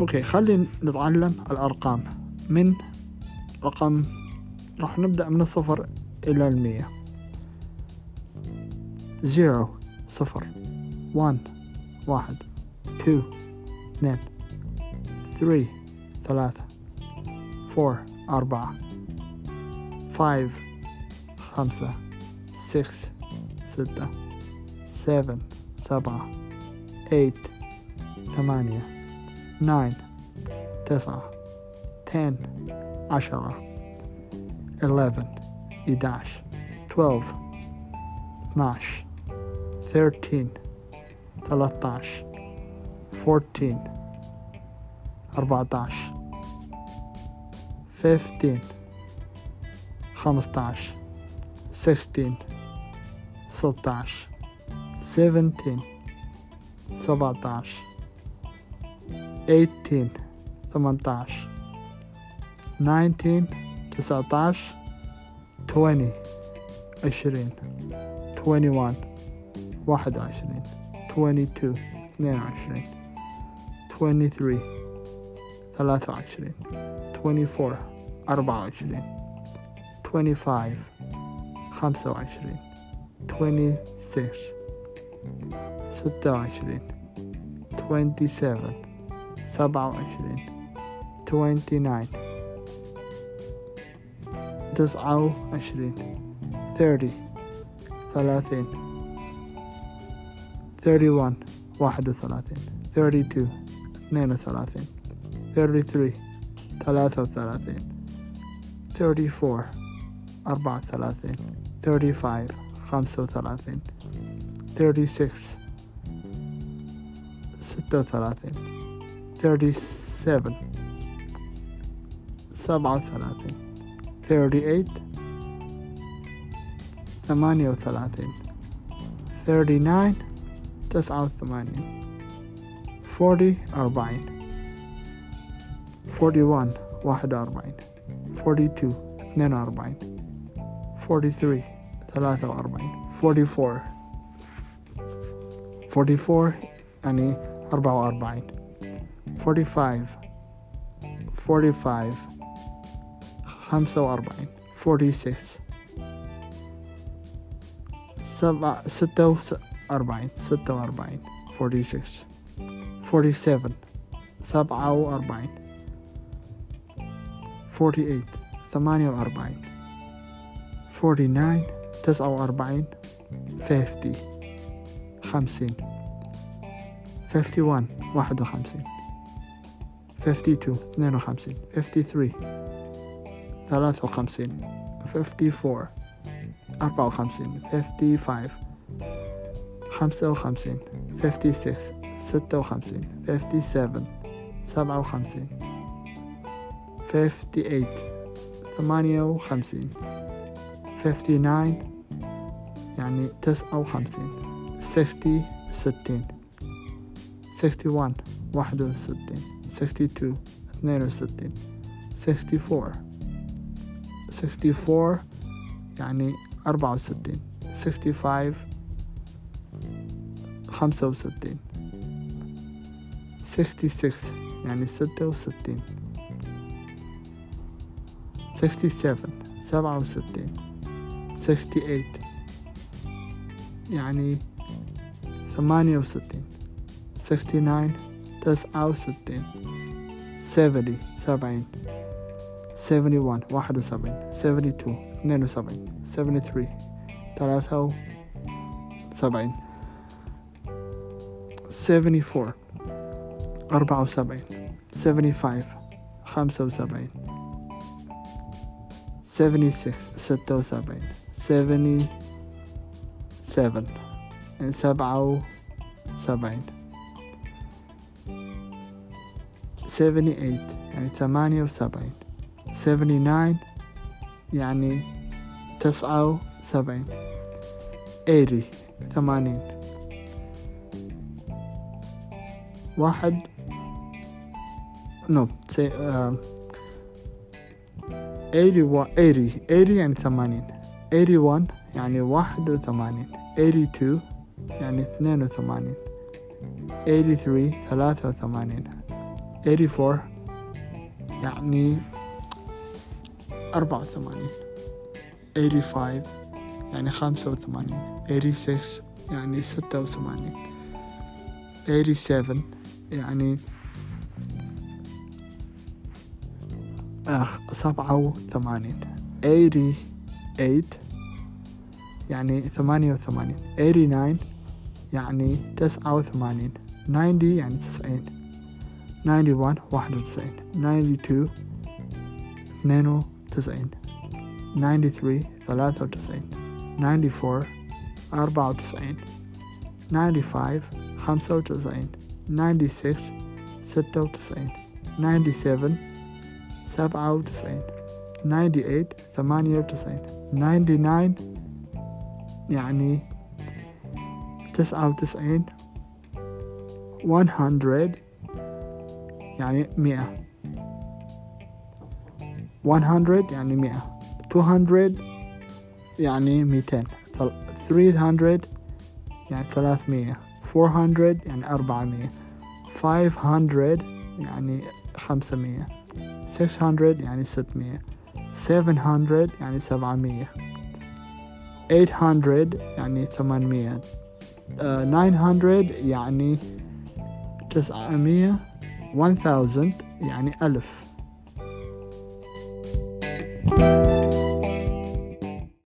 OK خلينا نتعلم الأرقام. من رقم راح نبدأ من الصفر إلى المية. zero صفر one واحد two اثنين three ثلاثة four أربعة five خمسة six ستة seven سبعة eight ثمانية. nine تسعة ten عشرة eleven إحداش twelve اثناش thirteen ثلاثتاش fourteen أربعتاش fifteen خمستاش sixteen ستاش seventeen سبعتاش 18 18 19 19 20 20 21 21 22 22 23 23 24 24 25 25 26 26 27 سبعة وعشرين twenty nine تسعة وعشرين thirty ثلاثين thirty one واحد وثلاثين thirty two اثنين وثلاثين thirty three ثلاثة وثلاثين thirty four أربعة وثلاثين thirty five خمسة وثلاثين thirty six ستة وثلاثين Thirty seven سبعة وثلاثين thirty eight ثمانية وثلاثين thirty nine تسعة وثمانين forty أربعين forty one واحد وأربعين اثنين وأربعين ثلاثة وأربعين يعني أربعة وأربعين forty five forty five خمسة وأربعين forty six سبعة ستة وأربعين ستة وأربعين forty six forty seven سبعة وأربعين forty eight ثمانية وأربعين forty nine تسعة وأربعين fifty خمسين fifty one واحد وخمسين fifty two اثنين وخمسين. fifty three ثلاثة وخمسين. fifty four أربعة وخمسين. fifty five خمسة وخمسين. fifty six ستة وخمسين. fifty seven سبعة وخمسين. fifty eight ثمانية وخمسين. fifty nine يعني تسعة وخمسين. sixty ستين. sixty one واحد وستين sixty two اثنين وستين. sixty four sixty four يعني أربعة وستين. sixty five خمسة وستين. sixty six يعني ستة وستين. sixty seven سبعة وستين. sixty eight يعني ثمانية وستين. sixty nine تسعة وستين سبعين سبعين واحد وسبعين سبعين تو اثنين وسبعين سبعين ثلاثة وسبعين سبعين أربعة وسبعين سبعين خمسة وسبعين سبعين ستة وسبعين سبعين سبعة وسبعين 78 يعني ثمانية وسبعين 79 يعني تسعة وسبعين 80 ثمانين واحد نو سي ايري و ايري يعني ثمانين ايري وان يعني واحد وثمانين ايري تو يعني اثنين وثمانين ايري ثري ثلاثة وثمانين 84 يعني أربعة وثمانين. 85 يعني خمسة وثمانين. 86 يعني ستة وثمانين. 87 يعني آه سبعة وثمانين. 88 يعني ثمانية وثمانين. 89 يعني تسعة وثمانين. 90 يعني تسعين. 91 واحد وتسعين 92 اثنين وتسعين 93 ثلاثة وتسعين 94 أربعة وتسعين 95 خمسة وتسعين 96 ستة وتسعين 97 سبعة وتسعين 98 ثمانية وتسعين 99 يعني تسعة وتسعين 100 يعني مئة. 100 يعني مئة. 200 يعني ميتين 300 يعني ثلاثمية. 400 يعني أربعمية. 500 يعني خمسمية. 600 يعني ستمية. 700 يعني سبعمية. 800 يعني ثمانمية. uh, 900 يعني تسعمية. 1000 يعني ألف